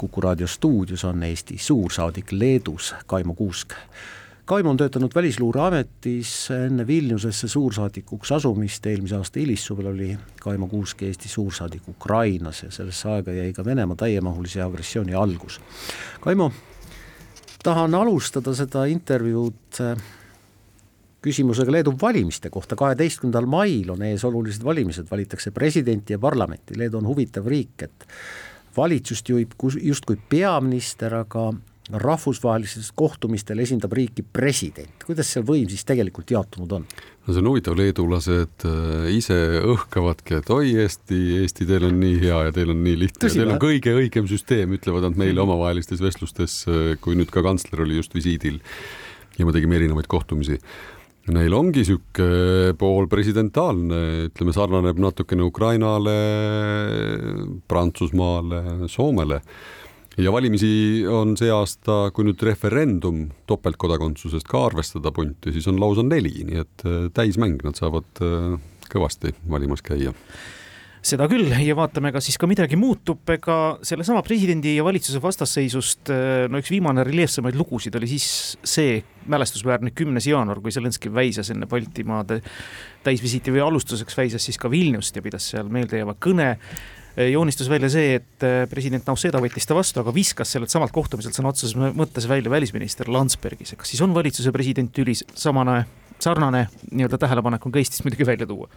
Kuku raadio stuudios on Eesti suursaadik Leedus, Kaimo Kuusk. Kaimo on töötanud Välisluureametis, enne Vilniusesse suursaadikuks asumist eelmise aasta hilissuvel oli Kaimo Kuusk Eesti suursaadik Ukrainas ja sellesse aega jäi ka Venemaa täiemahulise agressiooni algus. Kaimo, tahan alustada seda intervjuud äh, küsimusega Leedu valimiste kohta, kaheteistkümnendal mail on ees olulised valimised, valitakse presidenti ja parlamenti, Leedu on huvitav riik, et valitsust juhib justkui peaminister, aga rahvusvahelistel kohtumistel esindab riiki president, kuidas see võim siis tegelikult jaotunud on? no see on huvitav, leedulased äh, ise õhkavadki, et oi Eesti, Eesti, teil on nii hea ja teil on nii lihtne Tõsi, ja teil on kõige õigem süsteem, ütlevad nad meile omavahelistes vestlustes, äh, kui nüüd ka kantsler oli just visiidil. Ja me tegime erinevaid kohtumisi Neil ongi niisugune poolpresidentaalne, ütleme, sarnaneb natukene Ukrainale, Prantsusmaale, Soomele. ja valimisi on see aasta, kui nüüd referendum topeltkodakondsusest ka arvestada punti, siis on lausa neli, nii et äh, täismäng, nad saavad äh, kõvasti valimas käia seda küll. Ja vaatame, kas siis ka midagi muutub, ega sellesama presidendi ja valitsuse vastasseisust no üks viimane reljeefsemaid lugusid oli siis see mälestusväärne kümnes jaanuar, kui Zelenskõi väisas enne Baltimaade täisvisiiti või alustuseks väisas siis ka Vilniust ja pidas seal meeldejääva kõne. Joonistus välja see, et president Nauseda võttis ta vastu, aga viskas sellelt samalt kohtumiselt sõna otseses mõttes välja välisminister Landsbergis, kas siis on valitsuse president Türi samane, sarnane nii-öelda tähelepanek on ka Eestis muidugi välja tuua?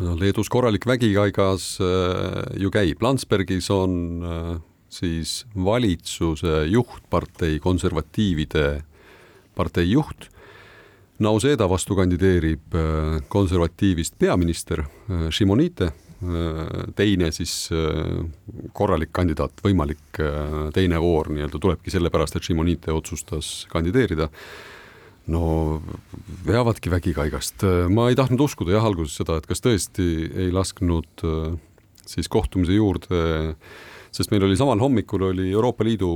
No Leedus korralik vägikaigas äh, ju käib, Landsbergis on äh, siis valitsuse juhtpartei, konservatiivide partei juht. Nauseda vastu kandideerib äh, konservatiivist peaminister Šimonite teine siis korralik kandidaat, võimalik teine voor nii-öelda tulebki sellepärast, et Šimonite otsustas kandideerida no veavadki vägikaigast, ma ei tahtnud uskuda jah alguses seda, et kas tõesti ei lasknud äh, siis kohtumise juurde, sest meil oli samal hommikul oli Euroopa Liidu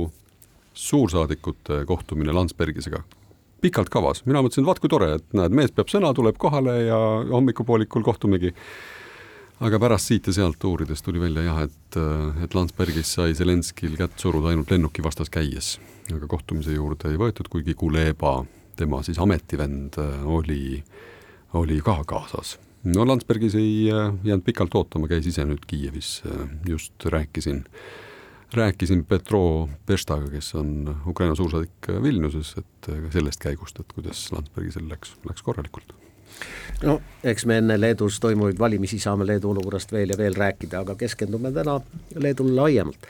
suursaadikute kohtumine Landsbergisega. Pikalt kavas, mina mõtlesin, et vaat kui tore, et näed, mees peab sõna, tuleb kohale ja hommikupoolikul kohtumegi. aga pärast siit ja sealt uurides tuli välja jah, et, äh, et Landsbergis sai Zelenskil kätt suruda ainult lennuki vastas käies, aga kohtumise juurde ei võetud, kuigi Kuleba tema siis ametivend äh, oli, oli ka kaasas. no Landsbergis ei äh, jäänud pikalt ootama, käis ise nüüd Kiievis, äh, just rääkisin, rääkisin Petro Peštaga, kes on Ukraina suursaadik Vilniuses, et sellest käigust, et kuidas Landsbergisel läks, läks korralikult no eks me enne Leedus toimuvaid valimisi saame Leedu olukorrast veel ja veel rääkida, aga keskendume täna Leedule laiemalt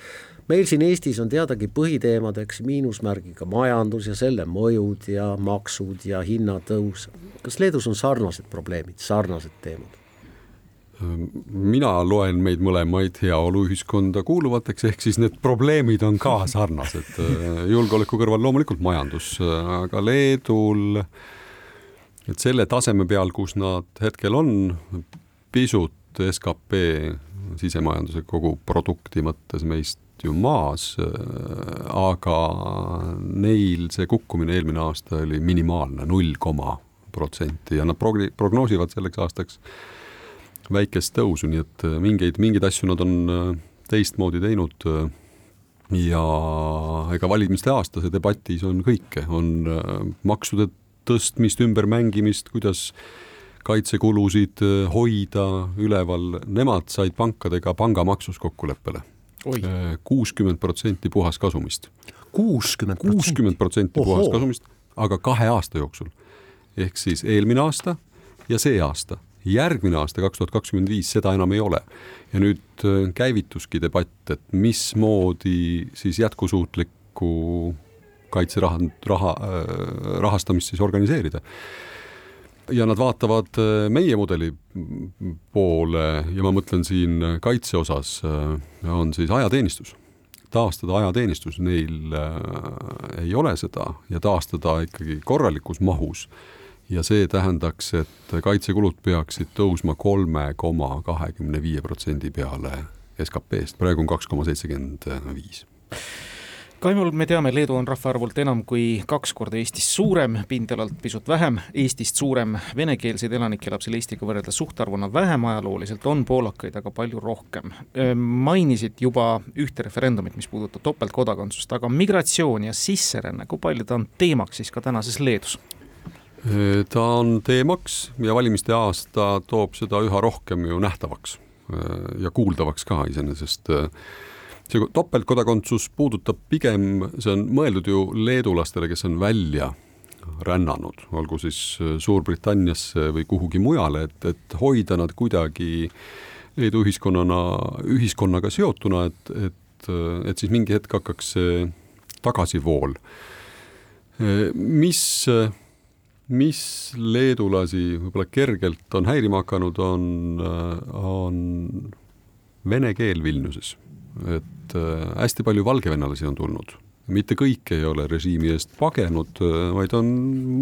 meil siin Eestis on teadagi põhiteemadeks miinusmärgiga majandus ja selle mõjud ja maksud ja hinnatõus. kas Leedus on sarnased probleemid, sarnased teemad? mina loen meid mõlemaid heaoluühiskonda kuuluvateks, ehk siis need probleemid on ka sarnased. julgeoleku kõrval loomulikult majandus, aga Leedul, et selle taseme peal, kus nad hetkel on, pisut skp sisemajanduse kogu produkti mõttes meist ju maas, aga neil see kukkumine eelmine aasta oli minimaalne, null koma protsenti ja nad progni-, prognoosivad selleks aastaks väikest tõusu, nii et mingeid, mingeid asju nad on äh, teistmoodi teinud ja ega valimiste aasta see debatis on kõike, on äh, maksude tõstmist, ümbermängimist, kuidas kaitsekulusid äh, hoida üleval, nemad said pankadega pangamaksus kokkuleppele kuuskümmend protsenti puhaskasumist. kuuskümmend kuuskümmend protsenti puhaskasumist, aga kahe aasta jooksul. ehk siis eelmine aasta ja see aasta. järgmine aasta, kaks tuhat kakskümmend viis, seda enam ei ole. ja nüüd äh, käivituski debatt, et mismoodi siis jätkusuutlikku kaitseraha, raha, äh, rahastamist siis organiseerida ja nad vaatavad äh, meie mudeli poole ja ma mõtlen siin kaitse osas äh, on siis ajateenistus. taastada ajateenistus, neil äh, ei ole seda ja taastada ikkagi korralikus mahus. ja see tähendaks, et kaitsekulud peaksid tõusma kolme koma kahekümne viie protsendi peale SKP-st, praegu on kaks koma seitsekümmend viis Kaimul me teame, Leedu on rahvaarvult enam kui kaks korda Eestist suurem, pindalalt pisut vähem Eestist suurem, venekeelseid elanikke elab seal Eestiga võrreldes suhtarvuna vähem, ajalooliselt on poolakaid aga palju rohkem. mainisid juba ühte referendumit, mis puudutab topeltkodakondsust, aga migratsioon ja sisseränne, kui palju ta on teemaks siis ka tänases Leedus? ta on teemaks ja valimiste aasta toob seda üha rohkem ju nähtavaks ja kuuldavaks ka iseenesest see topeltkodakondsus puudutab pigem, see on mõeldud ju leedulastele, kes on välja rännanud, olgu siis äh, Suurbritanniasse või kuhugi mujale, et, et hoida nad kuidagi Leedu ühiskonnana, ühiskonnaga seotuna, et, et, äh, et siis mingi hetk hakkaks see tagasivool. Äh, mis, mis leedulasi võib-olla kergelt on häirima hakanud, on, on vene keel Vilniuses et äh, hästi palju valgevenelasi on tulnud. mitte kõik ei ole režiimi eest pagenud, äh, vaid on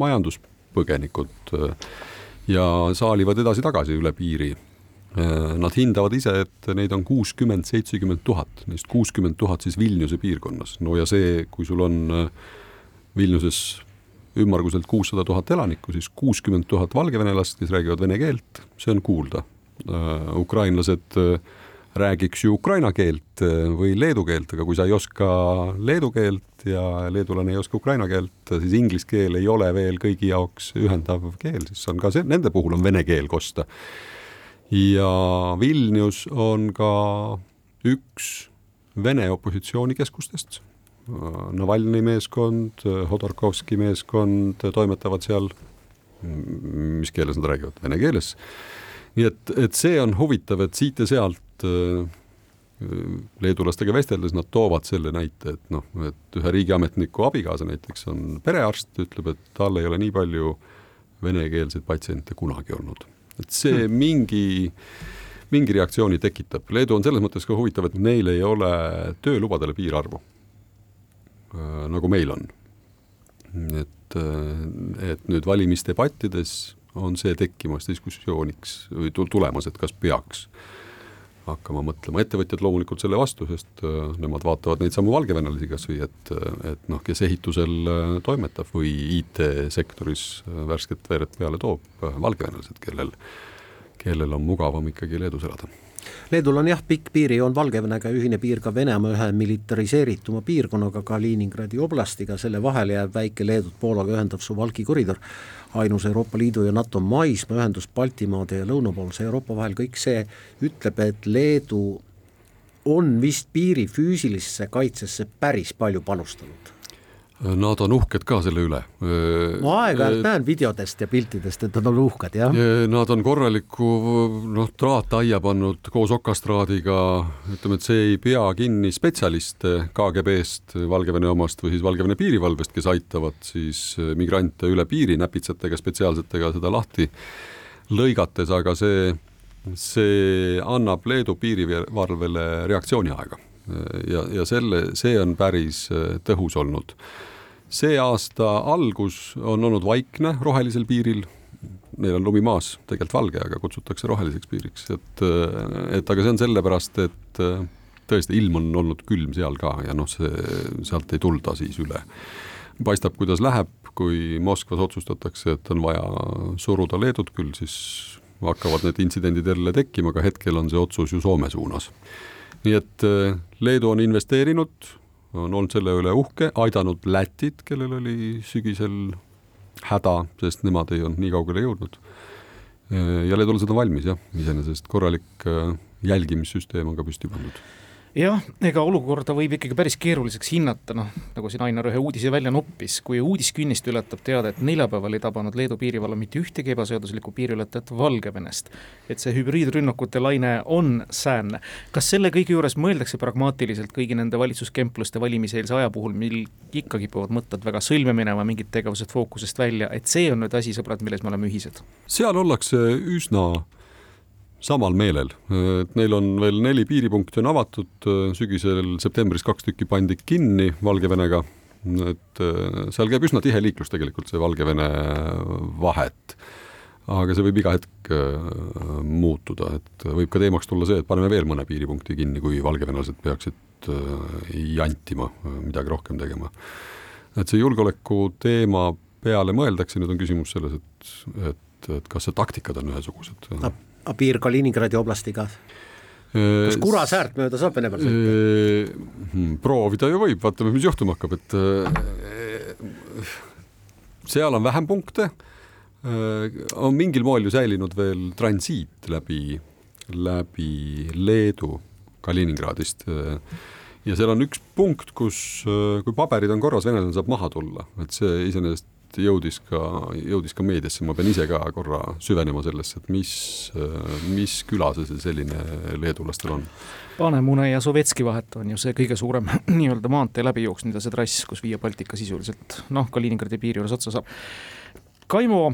majanduspõgenikud äh, ja saalivad edasi-tagasi üle piiri. Nad hindavad ise, et neid on kuuskümmend, seitsekümmend tuhat, neist kuuskümmend tuhat siis Vilniuse piirkonnas. no ja see, kui sul on Vilniuses ümmarguselt kuussada tuhat elanikku, siis kuuskümmend tuhat valgevenelast, kes räägivad vene keelt, see on kuulda. ukrainlased äh, räägiks ju ukraina keelt äh, või leedu keelt, aga kui sa ei oska leedu keelt ja leedulane ei oska ukraina keelt, siis inglise keel ei ole veel kõigi jaoks ühendav keel, siis on ka see, nende puhul on vene keel kosta. ja Vilnius on ka üks Vene opositsioonikeskustest. Navalnõi meeskond, Hodorkovski meeskond toimetavad seal, mis keeles nad räägivad, vene keeles nii et, et see on huvitav, et siit ja sealt Äh, leedulastega vesteldes nad toovad selle näite, et noh, et ühe riigiametniku abikaasa näiteks on perearst, ütleb, et tal ei ole nii palju venekeelseid patsiente kunagi olnud. et see hmm. mingi, mingi reaktsiooni tekitab. Leedu on selles mõttes ka huvitav, et neil ei ole töölubadele piirarvu, äh, nagu meil on. et, äh, et nüüd valimisdebattides on see tekkimas diskussiooniks või tulemas, et kas peaks hakkama mõtlema, ettevõtjad loomulikult selle vastu, sest äh, nemad vaatavad neid samu valgevenelasi kas või et, et noh, kes ehitusel äh, toimetab või IT-sektoris äh, värsket veeret peale toob, valgevenelased, kellel, kellel on mugavam ikkagi Leedus elada Leedul on jah, pikk piirijoon Valgevenega ja ühine piir ka Venemaa ühe militariseerituma piirkonnaga, Kaliningradi oblastiga, selle vahele jääb väike Leedut Poolaga ühendav Suwalki koridor, ainus Euroopa Liidu ja NATO maismaaühendus Baltimaade ja lõunapoolse Euroopa vahel, kõik see ütleb, et Leedu on vist piiri füüsilisse kaitsesse päris palju panustanud Nad on uhked ka selle üle. ma aeg-ajalt näen videotest ja piltidest, et nad on uhked, jah. Nad on korraliku noh, traataia pannud koos okastraadiga, ütleme, et see ei pea kinni spetsialiste KGB-st, Valgevene omast või siis Valgevene piirivalvest, kes aitavad siis migrante üle piiri näpitsatega, spetsiaalsetega seda lahti lõigates, aga see, see annab Leedu piirivalvele reaktsiooniaega ja, ja selle, see on päris tõhus olnud see aasta algus on olnud vaikne rohelisel piiril, neil on lumi maas, tegelikult valge, aga kutsutakse roheliseks piiriks, et, et aga see on sellepärast, et tõesti, ilm on olnud külm seal ka ja noh, see, sealt ei tulda siis üle. paistab, kuidas läheb, kui Moskvas otsustatakse, et on vaja suruda Leedut küll, siis hakkavad need intsidendid jälle tekkima, aga hetkel on see otsus ju Soome suunas. nii et Leedu on investeerinud on olnud selle üle uhke, aidanud Lätit, kellel oli sügisel häda, sest nemad ei olnud nii kaugele jõudnud. ja leedulased on valmis jah, iseenesest korralik äh, jälgimissüsteem on ka püsti pandud jah, ega olukorda võib ikkagi päris keeruliseks hinnata, noh, nagu siin Ainar ühe uudise välja noppis, kui uudiskünnist ületab teade, et neljapäeval ei tabanud Leedu piirivalve mitte ühtegi ebaseaduslikku piiriületajat Valgevenest. et see hübriidrünnakute laine on säänne. kas selle kõige juures mõeldakse pragmaatiliselt kõigi nende valitsuskempluste valimiseelse aja puhul, mil ikka kipuvad mõtted väga sõlme minema, mingid tegevused fookusest välja, et see on nüüd asi, sõbrad, milles me oleme ühised? seal ollakse üsna samal meelel, et neil on veel neli piiripunkti on avatud, sügisel septembris kaks tükki pandi kinni Valgevenega, et äh, seal käib üsna tihe liiklus tegelikult, see Valgevene vahet. aga see võib iga hetk äh, muutuda, et võib ka teemaks tulla see, et paneme veel mõne piiripunkti kinni, kui valgevenelased peaksid äh, jantima, midagi rohkem tegema. et see julgeoleku teema peale mõeldakse, nüüd on küsimus selles, et, et, et kas see taktikad on ühesugused. aga piir Kaliningradi oblastiga? kas Kurasäärt mööda saab Venemaal sõita? Hmm, proovida ju võib, vaatame, mis juhtuma hakkab, et seal on vähem punkte on mingil moel ju säilinud veel transiit läbi, läbi Leedu Kaliningradist. Ja seal on üks punkt, kus, kui paberid on korras, venelane saab maha tulla, et see iseenesest jõudis ka, jõudis ka meediasse, ma pean ise ka korra süvenema sellesse, et mis, mis küla see selline leedulastel on. Panemune ja Sovetski vahet on ju see kõige suurem nii-öelda maantee läbijooks, mida see trass, kus Via Baltica sisuliselt noh, Kaliningradi piiri juures otsa saab Kaimo,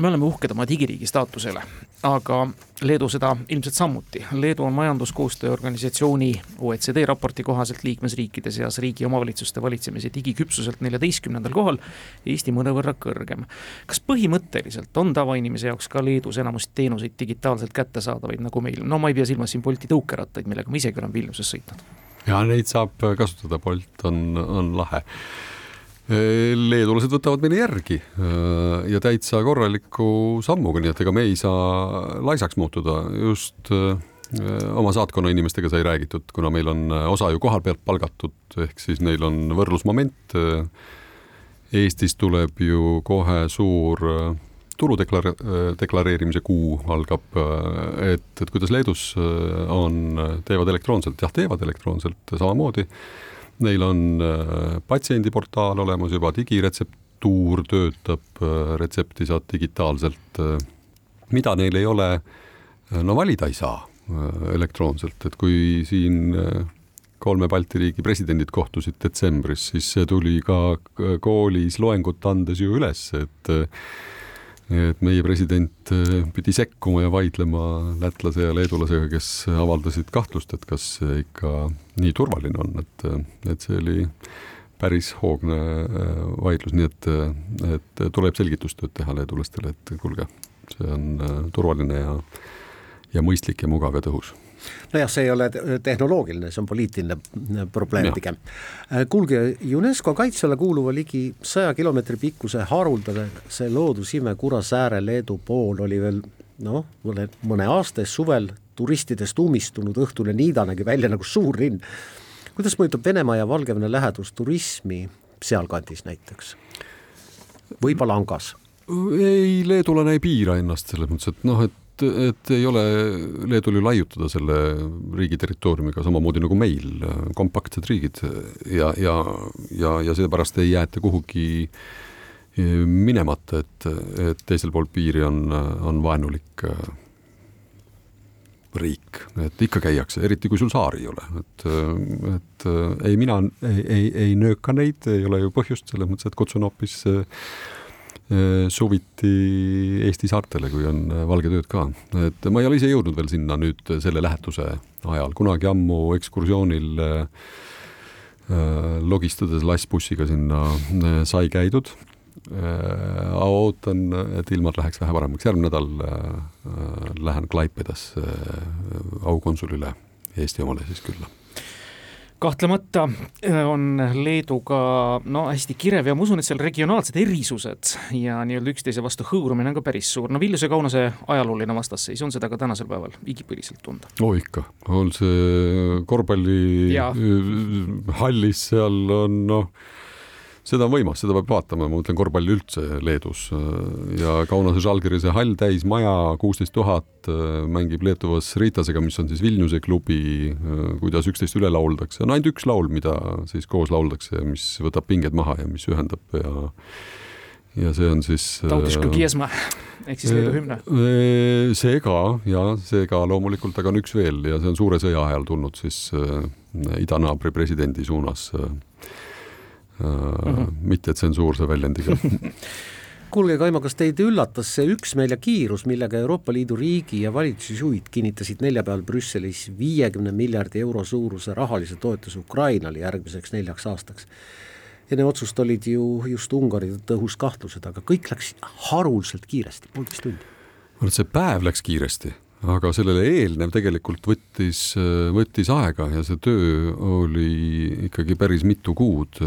me oleme uhked oma digiriigi staatusele, aga Leedu seda ilmselt samuti. Leedu on majanduskoostöö organisatsiooni OECD raporti kohaselt liikmesriikide seas riigi omavalitsuste valitsemise digiküpsuselt neljateistkümnendal kohal, Eesti mõnevõrra kõrgem. kas põhimõtteliselt on tavainimese jaoks ka Leedus enamus teenuseid digitaalselt kättesaadavaid nagu meil, no ma ei pea silmas siin Bolti tõukerattaid, millega ma isegi olen Vilniuses sõitnud. ja neid saab kasutada, Bolt on, on lahe leedulased võtavad meile järgi äh, ja täitsa korraliku sammuga, nii et ega me ei saa laisaks muutuda, just äh, oma saatkonna inimestega sai räägitud, kuna meil on osa ju koha pealt palgatud, ehk siis neil on võrdlusmoment. Eestis tuleb ju kohe suur äh, tulu deklar-, deklareerimise kuu algab, et, et kuidas Leedus on, teevad elektroonselt, jah, teevad elektroonselt samamoodi Neil on äh, patsiendiportaal olemas juba, digiretseptuur töötab, äh, retsepti saad digitaalselt. Äh, mida neil ei ole, no valida ei saa elektroonselt, et kui siin kolme Balti riigi presidendid kohtusid detsembris, siis see tuli ka koolis loengut andes ju üles, et et meie president äh, pidi sekkuma ja vaidlema lätlase ja leedulasega, kes avaldasid kahtlust, et kas see ikka nii turvaline on, et, et see oli päris hoogne äh, vaidlus, nii et, et tuleb selgitustööd teha leedulastele, et kuulge, see on äh, turvaline ja, ja mõistlik ja mugav ja tõhus nojah, see ei ole tehnoloogiline, see on poliitiline äh, probleem pigem. Äh, kuulge, UNESCO kaitse alla kuuluva ligi saja kilomeetri pikkuse haruldase loodusime Kurasääre Leedu pool oli veel noh, mõne, mõne aasta eest suvel turistidest ummistunud õhtune Niida nägi välja nagu suur linn. kuidas mõjutab Venemaa ja Valgevene lähedus turismi sealkandis näiteks või Palangas? ei, leedulane ei piira ennast selles mõttes, et noh, et et ei ole Leedul ju laiutada selle riigi territooriumiga samamoodi nagu meil, kompaktsed riigid ja, ja, ja, ja seepärast ei jäeta kuhugi minemata, et, et teisel pool piiri on, on vaenulik riik, et ikka käiakse, eriti kui sul saari ei ole, et, et ei, mina ei, ei, ei nööka neid, ei ole ju põhjust, selles mõttes, et kutsun hoopis äh, Äh, suviti Eesti saartele, kui on äh, valgetööd ka. et ma ei ole ise jõudnud veel sinna nüüd selle lähetuse ajal, kunagi ammu ekskursioonil äh, logistades lastbussiga sinna sai käidud. ootan, et ilmad läheks vähe paremaks, järgmine nädal lähen Klaipedasse aukonsulile, Eesti omale siis külla kahtlemata äh, on Leeduga no hästi kirev ja ma usun, et seal regionaalsed erisused ja nii-öelda üksteise vastu hõõrumine on ka päris suur. no Vilniuse Kaunase ajalooline vastasseis on seda ka tänasel päeval igipõliselt tunda? oo oh, ikka, on see korvpallihallis seal on noh seda on võimas, seda peab vaatama, ma mõtlen korvpalli üldse Leedus. Ja Kaunase Žalgirise hall täis maja, kuusteist tuhat, mängib Lietuvas Ritasega, mis on siis Vilniuse klubi, kuidas üksteist üle lauldakse, on ainult üks laul, mida siis koos lauldakse ja mis võtab pinged maha ja mis ühendab ja ja see on siis Tautiška Kiesma ehk siis Leedu hümn. see ka ja see ka loomulikult, aga on üks veel ja see on suure sõja ajal tulnud siis äh, idanaabri presidendi suunas äh, mm -hmm. mittetsensuurse väljendiga kuulge, Kaimo, kas teid üllatas see üksmeel ja kiirus, millega Euroopa Liidu riigi ja valitsusjuhid kinnitasid neljapäeval Brüsselis viiekümne miljardi euro suuruse rahalise toetuse Ukrainale järgmiseks neljaks aastaks? enne otsust olid ju just Ungari tõhus kahtlused, aga kõik läks haruldselt kiiresti, poolteist tundi vot see päev läks kiiresti, aga sellele eelnev tegelikult võttis, võttis aega ja see töö oli ikkagi päris mitu kuud,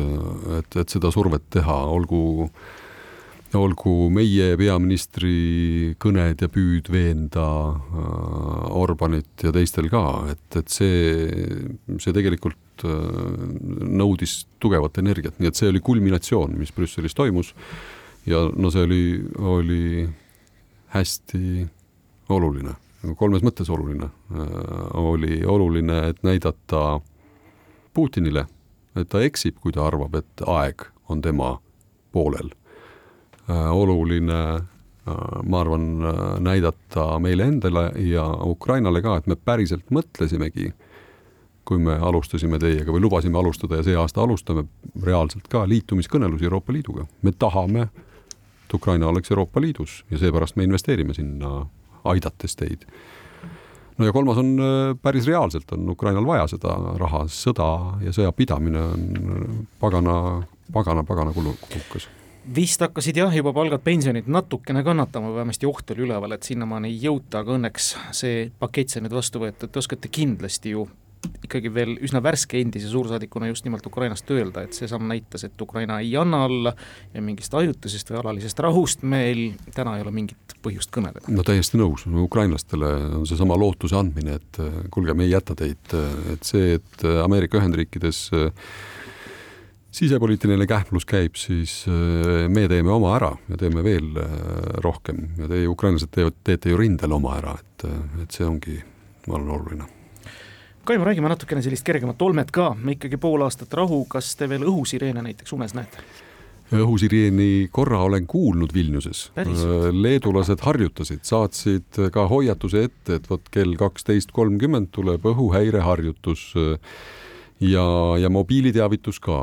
et, et seda survet teha, olgu olgu meie peaministri kõned ja püüd veenda äh, Orbanit ja teistel ka, et, et see, see tegelikult äh, nõudis tugevat energiat, nii et see oli kulminatsioon, mis Brüsselis toimus. ja no see oli, oli hästi oluline, kolmes mõttes oluline. oli oluline, et näidata Putinile, et ta eksib, kui ta arvab, et aeg on tema poolel. oluline, ma arvan, näidata meile endale ja Ukrainale ka, et me päriselt mõtlesimegi, kui me alustasime teiega või lubasime alustada ja see aasta alustame reaalselt ka liitumiskõnelusi Euroopa Liiduga. me tahame et Ukraina oleks Euroopa Liidus ja seepärast me investeerime sinna, aidates teid. no ja kolmas on äh, päris reaalselt on Ukrainal vaja seda raha, sõda ja sõja pidamine on pagana, pagana, pagana kulukas. Vist hakkasid jah, juba palgad, pensionid natukene kannatama, vähemasti oht oli üleval, et sinnamaani ei jõuta, aga õnneks see pakett sai nüüd vastu võetud, te oskate kindlasti ju ikkagi veel üsna värske endise suursaadikuna just nimelt Ukrainast öelda, et see samm näitas, et Ukraina ei anna alla ja mingist ajutisest või alalisest rahust meil täna ei ole mingit põhjust kõneleda. no täiesti nõus, ukrainlastele on seesama lootuse andmine, et kuulge, me ei jäta teid, et see, et Ameerika Ühendriikides sisepoliitiline kähmlus käib, siis me teeme oma ära. Ja teeme veel rohkem. Ja teie, ukrainlased, teevad, teete ju rindel oma ära, et, et see ongi, ma arvan, oluline Kaimo, räägime natukene sellist kergemat olmet ka, ikkagi pool aastat rahu, kas te veel õhusireene näiteks unes näete? õhusireeni korra olen kuulnud Vilniuses. leedulased harjutasid, saatsid ka hoiatuse ette, et vot kell kaksteist kolmkümmend tuleb õhuhäireharjutus ja, ja mobiiliteavitus ka.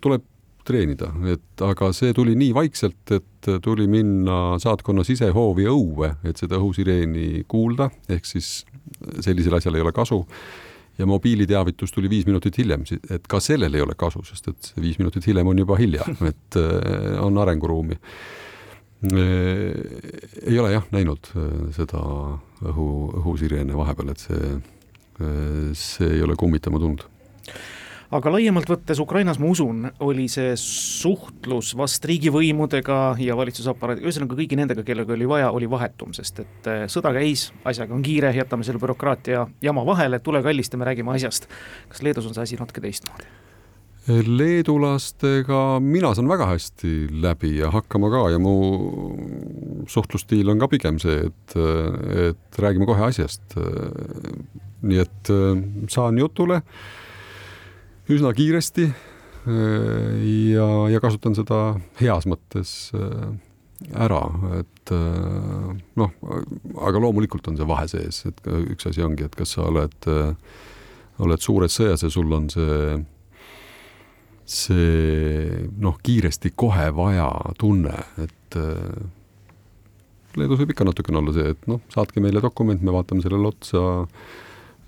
tuleb treenida, et aga see tuli nii vaikselt, et tuli minna saatkonna sisehoovi õue, et seda õhusireeni kuulda, ehk siis sellisel asjal ei ole kasu ja mobiiliteavitus tuli viis minutit hiljem, et ka sellel ei ole kasu, sest et viis minutit hiljem on juba hilja, et äh, on arenguruumi. Äh, ei ole jah näinud äh, seda õhu, õhusireene vahepeal, et see, see ei ole kummitama tulnud aga laiemalt võttes Ukrainas, ma usun, oli see suhtlus vast riigivõimudega ja valitsusaparaadi, ühesõnaga kõigi nendega, kellega oli vaja, oli vahetum, sest et eh, sõda käis, asjaga on kiire, jätame selle bürokraatia jama vahele, tule kallistame, räägime asjast. kas Leedus on see asi natuke teistmoodi? leedulastega mina saan väga hästi läbi ja hakkama ka ja mu suhtlusstiil on ka pigem see, et, et räägime kohe asjast. nii et saan jutule üsna kiiresti äh, ja, ja kasutan seda heas mõttes äh, ära, et äh, noh, aga loomulikult on see vahe sees, et üks asi ongi, et kas sa oled, oled suures sõjas ja sul on see, see noh, kiiresti kohe vaja tunne, et Leedus võib ikka natukene olla see, et noh, saatke meile dokument, me vaatame sellele otsa,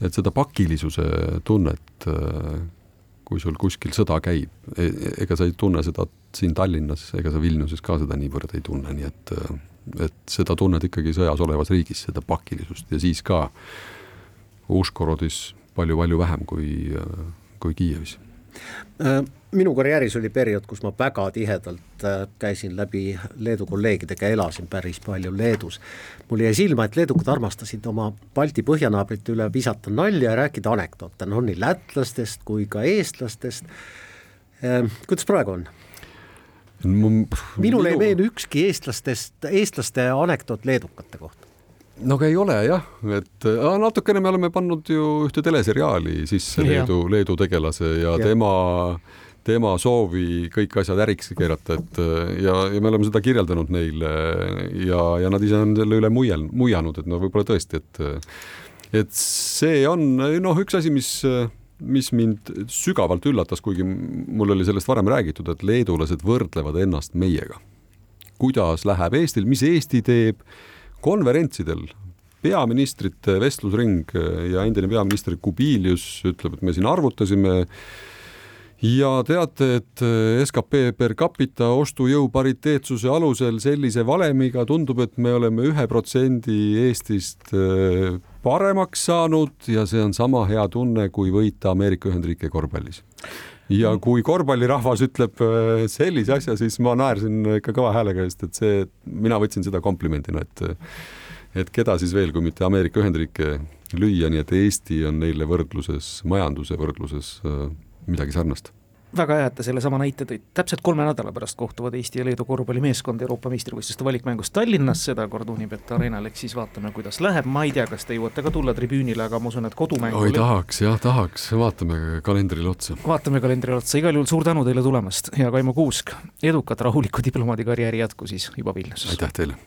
et seda pakilisuse tunnet kui sul kuskil sõda käib, e, ega sa ei tunne seda siin Tallinnas ega sa Vilniuses ka seda niivõrd ei tunne, nii et, et seda tunned ikkagi sõjas olevas riigis, seda pakilisust. Ja siis ka Uškorodis palju-palju vähem kui, kui Kiievis. Äh, minu karjääris oli periood, kus ma väga tihedalt äh, käisin läbi Leedu kolleegidega, elasin päris palju Leedus. mul jäi silma, et leedukad armastasid oma Balti põhjanaabrite üle visata nalja ja rääkida anekdoote, noh nii lätlastest kui ka eestlastest. Äh, kuidas praegu on? minule ei meenu ükski eestlastest, eestlaste anekdoot leedukate kohta no aga ei ole jah, et äh, natukene me oleme pannud ju ühte teleseriaali sisse Leedu, Leedu tegelase ja, ja. tema, tema soovi kõik asjad äriks keerata, et äh, ja, ja me oleme seda kirjeldanud neile ja, ja nad ise on selle üle muiel, muianud, et no võib-olla tõesti, et et see on noh, üks asi, mis mis mind sügavalt üllatas, kuigi mul oli sellest varem räägitud, et leedulased võrdlevad ennast meiega. kuidas läheb Eestil, mis Eesti teeb konverentsidel. Peaministrite vestlusring ja endine peaminister Kubilius ütleb, et me siin arvutasime. Ja teate, et äh, skp per capita ostujõu pariteetsuse alusel sellise valemiga tundub, et me oleme ühe protsendi Eestist äh, paremaks saanud ja see on sama hea tunne, kui võita Ameerika Ühendriike korvpallis. ja kui korvpallirahvas ütleb äh, sellise asja, siis ma naersin ikka kõva häälega, sest et see, mina võtsin seda komplimendina, et et keda siis veel, kui mitte Ameerika Ühendriike lüüa, nii et Eesti on neile võrdluses, majanduse võrdluses midagi sarnast väga hea, et te sellesama näite tõite, täpselt kolme nädala pärast kohtuvad Eesti ja Leedu korvpallimeeskond Euroopa meistrivõistluste valikmängus Tallinnas, sedakorda Unibet Arenal, eks siis vaatame, kuidas läheb, ma ei tea, kas te jõuate ka tulla tribüünile, aga ma usun, et kodumäng oi, tahaks jah, tahaks, vaatame kalendrile otsa. vaatame kalendrile otsa, igal juhul suur tänu teile tulemast ja Kaimo Kuusk, edukat rahulikku diplomaadikarjääri jätku siis juba Vilniuses! aitäh teile!